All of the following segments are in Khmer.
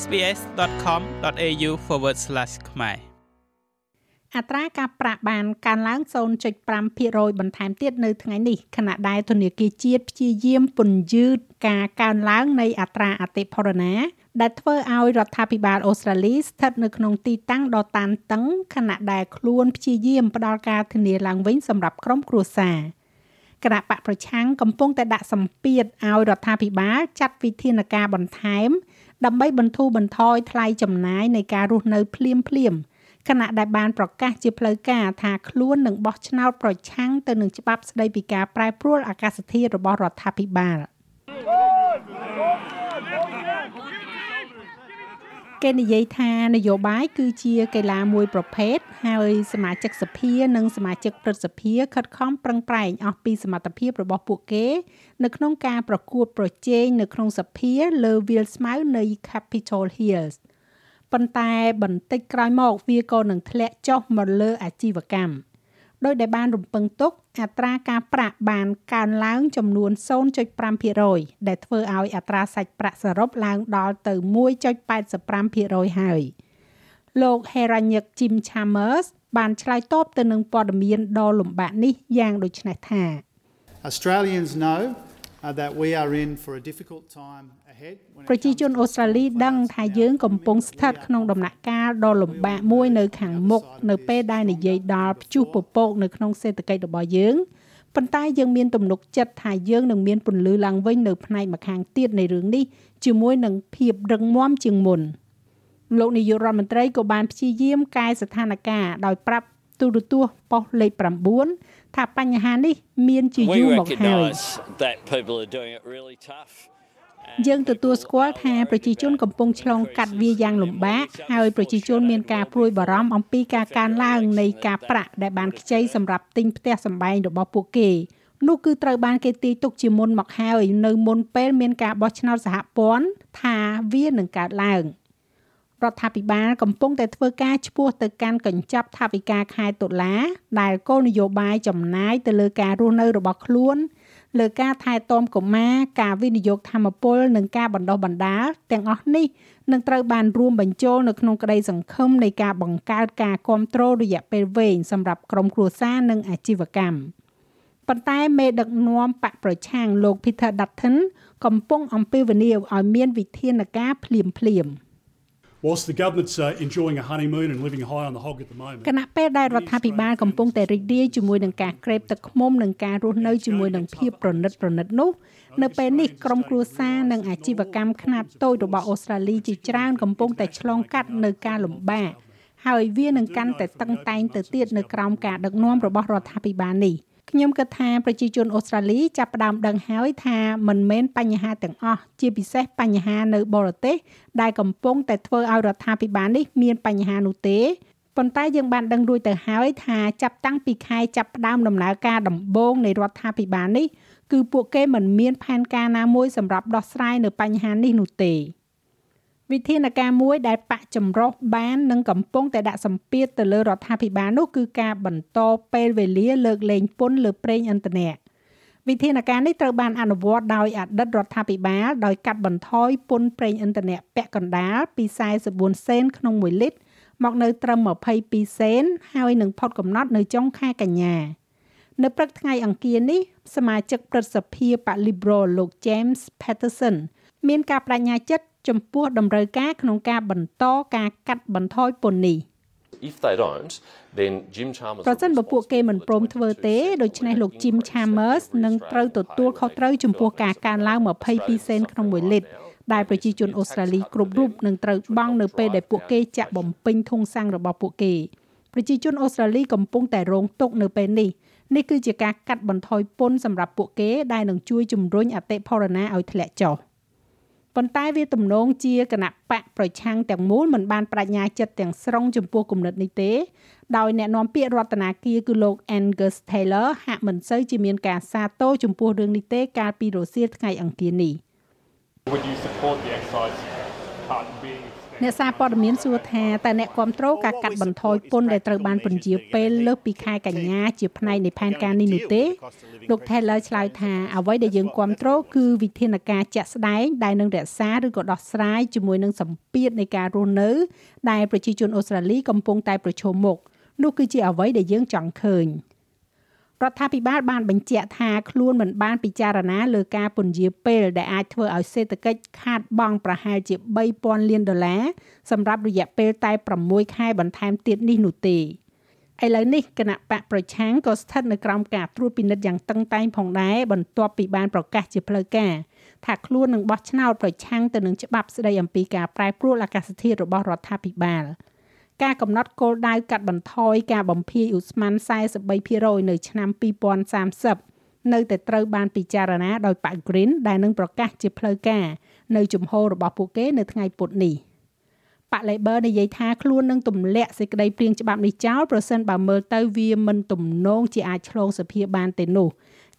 sbs.com.au/ ខ្មែរអត្រាការប្រាក់បានកើនឡើង0.5%បន្ថែមទៀតនៅថ្ងៃនេះខណៈដែលធនាគារជាតិព្យាយាមពន្យឺតការកើនឡើងនៃអត្រាអតិផរណាដែលធ្វើឲ្យរដ្ឋាភិបាលអូស្ត្រាលីស្ថិតនៅក្នុងទីតាំងដ៏តានតឹងខណៈដែលខ្លួនព្យាយាមផ្ដល់ការធានាឡើងវិញសម្រាប់ក្រុមគ្រួសារគណៈបកប្រឆាំងកំពុងតែដាក់សម្ពាធឲ្យរដ្ឋាភិបាលចាត់វិធានការបន្ថែម ដើម្បីបន្ធូរបន្ថយថ្លៃចំណាយនៃការរស់នៅភ្លាមភ្លាមខណៈដែលបានប្រកាសជាផ្លូវការថាខ្លួននឹងបោះឆ្នោតប្រឆាំងទៅនឹងច្បាប់ស្តីពីការប្រែប្រួលអាកាសធាតុរបស់រដ្ឋាភិបាល គេនិយាយថានយោបាយគឺជាកីឡាមួយប្រភេទហើយសមាជិកសភានិងសមាជិកព្រឹទ្ធសភាខិតខំប្រឹងប្រែងអស់ពីសមត្ថភាពរបស់ពួកគេ នៅក្នុងការប្រកួតប្រជែងនៅក្នុងសភាលើវាលស្មៅនៃ Capitol Hill ប៉ុន្តែបន្តិចក្រោយមកវាក៏នឹងធ្លាក់ចុះមកលើអាជីវកម្មដោយដែលបានរំពឹងទុក អត្រាការប្រាក់បានកើនឡើងចំនួន0.5%ដែលធ្វើឲ្យអត្រាសាច់ប្រាក់សរុបឡើងដល់ទៅ1.85%ហើយលោក Heranyck Jim Chambers បានឆ្លើយតបទៅនឹងព័ត៌មានដ៏លំបាកនេះយ៉ាងដូចនេះថា Australians know that we are in for a difficult time ប្រជាជនអូស្ត្រាលីដឹងថាយើងកំពុងស្ថិតក្នុងដំណាក់កាលដ៏លំបាកមួយនៅខាងមុខនៅពេលដែលនិយាយដល់ព្យុះពពកនៅក្នុងសេដ្ឋកិច្ចរបស់យើងប៉ុន្តែយើងមានទំនុកចិត្តថាយើងនឹងមានពន្លឺឡើងវិញនៅផ្នែកម្ខាងទៀតនៃរឿងនេះជាមួយនឹងភាពរឹងមាំជាងមុនលោកនាយករដ្ឋមន្ត្រីក៏បានព្យាយាមកែស្ថានភាពដោយប្រាប់ ទូរទស្សន៍ប៉ុស្តិ៍លេខ9ថាបញ្ហានេះមានជាយូរមកហើយយើងទទួលស្គាល់ថាប្រជាជនកំពុងឆ្លងកាត់វាយ៉ាងលំបាកហើយប្រជាជនមានការព្រួយបារម្ភអំពីការកើនឡើងនៃការប្រាក់ដែលបានខ្ចីសម្រាប់ទិញផ្ទះសម្បែងរបស់ពួកគេនោះគឺត្រូវបានគេទាយទុកជាមុនមកហើយនៅមុនពេលមានការបោះឆ្នោតសហព័ន្ធថាវានឹងកើតឡើង រដ្ឋាភិបាលកំពុងតែធ្វើការឈ្មោះទៅកាន់កញ្ចប់ថវិកាខែតុលា ដែលគោលនយោបាយចំណាយទៅលើការរស់នៅរបស់ខ្លួនលើការថែទាំកុមារការវិនិយោគធម្មពលនិងការបណ្ដុះបណ្ដាលទាំងអស់នេះនឹងត្រូវបានរួមបញ្ចូលនៅក្នុងក្តីសង្ឃឹមនៃការបង្កើតការគ្រប់គ្រងរយៈពេលវែងសម្រាប់ក្រុមគ្រួសារនិងអាជីវកម្មប៉ុន្តែមេដឹកនាំបកប្រឆាំងលោក Peter Dutton កំពុងអំពាវនាវឲ្យមានវិធានការភ្លាមៗ។ Whilst the government's uh, enjoying a honeymoon and living high on the hog at the moment គណៈពេលដែលរដ្ឋាភិបាលកំពុងតែរីករាយជាមួយនឹងការក្រេបទឹកឃ្មុំនិងការរស់នៅជាមួយនឹងភាពប្រណិតប្រណិតនោះនៅពេលនេះក្រុមគ្រួសារនិងអាជីវកម្មខ្នាតតូចរបស់អូស្ត្រាលីជាច្រើនកំពុងតែឆ្លងកាត់នៅការលំបាកហើយវានឹងកាន់តែតឹងតែងទៅទៀតនៅក្រោមការដឹកនាំរបស់រដ្ឋាភិបាលនេះ។ ខ្ញុំគិតថាប្រជាជនអូស្ត្រាលីចាប់ផ្ដើមដឹងហើយថាមិនមែនបញ្ហាទាំងអស់ជាពិសេសបញ្ហានៅបរទេសដែលកំពុងតែធ្វើឲ្យរដ្ឋាភិបាលនេះមានបញ្ហានោះទេប៉ុន្តែយើងបានដឹងរួចទៅហើយថាចាប់តាំងពីខែចាប់ផ្ដើមដំណើរការដំបូងនៃរដ្ឋាភិបាលនេះគឺពួកគេមិនមានផែនការណាមួយសម្រាប់ដោះស្រាយនៅបញ្ហានេះនោះទេ វិធានការមួយដែលបកចម្រុះបាននិងកំពុងតែដាក់សម្ពាធទៅលើរដ្ឋាភិបាលនោះគឺការបន្តពេលវេលាលើកលែងពន្ធលើប្រេងឥន្ធនៈវិធានការនេះត្រូវបានអនុវត្តដោយអតីតរដ្ឋាភិបាលដោយកាត់បន្ថយពន្ធប្រេងឥន្ធនៈពាក់កណ្ដាលពី44សេនក្នុង1លីត្រមកនៅត្រឹម22សេនហើយនឹងផុតកំណត់នៅចុងខែកញ្ញានៅព្រឹកថ្ងៃអង្គារនេះសមាជិកព្រឹទ្ធសភាបក Liberal លោក James Patterson មានការបដិញ្ញាចិត្តចំពោះតម្រូវការក្នុងការបន្តការកាត់បន្ថយពន្ធនេះ If they don't then Jim Chalmers ប្រសិនបើពួកគេមិនព្រមធ្វើទេដូច្នេះលោក Jim Chalmers នឹងត្រូវទទួលខុសត្រូវចំពោះការកើនឡើង22សេនក្នុង1លីត្រដែលប្រជាជនអូស្ត្រាលីគ្រប់រូបនឹងត្រូវបង់នៅពេលដែលពួកគេចាក់បំពេញធុងសាំងរបស់ពួកគេប្រជាជនអូស្ត្រាលីកំពុងតែរងទុក្ខនៅពេលនេះនេះគឺជាការកាត់បន្ថយពន្ធសម្រាប់ពួកគេដែលនឹងជួយជំរុញអតិផរណាឲ្យធ្លាក់ចុះ។ ប៉ុន្តែវាទំនងជាគណៈបកប្រឆាំងទាំងមូលមិនបានបដិញ្ញាចិត្តទាំងស្រុងចំពោះគំនិតនេះទេដោយអ្នកនាំពាក្យរដ្ឋាភិបាលគឺលោក Angus Taylor ហាក់មិនសូវជាមានការសាទរចំពោះរឿងនេះទេកាលពីរសៀលថ្ងៃអង្គារនេះ Would you support the excise cut being អ្នកសារព័ត៌មានសួរថាតើអ្នកគ្រប់គ្រងការកាត់បន្ថយពន្ធដែលត្រូវបានពន្យាពេលលើសពីខែកញ្ញាជាផ្នែកនៃផែនការនេះនោះទេលោក Taylor ឆ្លើយថាអ្វីដែលយើងគ្រប់គ្រងគឺវិធានការជាក់ស្ដែងដែលនឹងរក្សាឬក៏ដោះស្រាយជាមួយនឹងសម្ពាធនៃការរស់នៅ ដែលប្រជាជនអូស្ត្រាលីកំពុងតែប្រឈមមុខនោះគឺជាអ្វីដែលយើងចង់ឃើញ។ រដ្ឋាភិបាលបានបញ្ជាក់ថាខ្លួនមិនបានពិចារណាលើការពន្យាពេលដែលអាចធ្វើឲ្យសេដ្ឋកិច្ចខាតបង់ប្រហែលជា3000លានដុល្លារសម្រាប់រយៈពេលតែ6ខែបន្ថែមទៀតនេះនោះទេឥឡូវនេះគណៈបកប្រឆាំងក៏ស្ថិតនៅក្រោមការត្រួតពិនិត្យយ៉ាងតឹងតែងផងដែរបន្ទាប់ពីបានប្រកាសជាផ្លូវការថាខ្លួននឹងបោះឆ្នោតប្រឆាំងទៅនឹងច្បាប់ស្តីអំពីការប្រែប្រួលអាកាសធាតុរបស់រដ្ឋាភិបាល។ ការកំណត់គោលដៅកាត់បន្ថយការបំភាយឧស្ម័ន43%នៅឆ្នាំ2030នៅតែត្រូវបានពិចារណាដោយប៉ាក់ Green ដែលនឹងប្រកាសជាផ្លូវការនៅជំហររបស់ពួកគេនៅថ្ងៃពុធនេះប៉ាក់ Labor និយាយថាខ្លួននឹងទម្លាក់សេចក្តីព្រាងច្បាប់នេះចោលប្រសិនបើមើលទៅវាមិនទំនងជាអាចឆ្លងសភាបានទេនោះ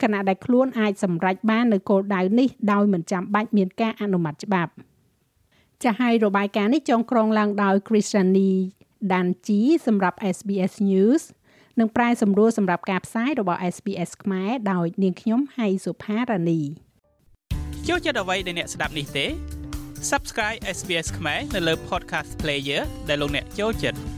ខណៈដែលខ្លួនអាចសម្រេចបាននៅគោលដៅនេះដោយមិនចាំបាច់មានការអនុម័តច្បាប់ចាស់ហើយរបាយការណ៍នេះចងក្រងឡើងដោយ Christiani ដានជីសម្រាប់ SBS News និងប្រាយសម្រួលសម្រាប់ការផ្សាយរបស់ SBS ខ្មែរដោយនាងខ្ញុំហៃសុផារ៉ានីចូលចិត្តអ្វីដែលអ្នកស្ដាប់នេះទេ Subscribe SBS ខ្មែរនៅលើ Podcast Player ដែលលោកអ្នកចូលចិត្ត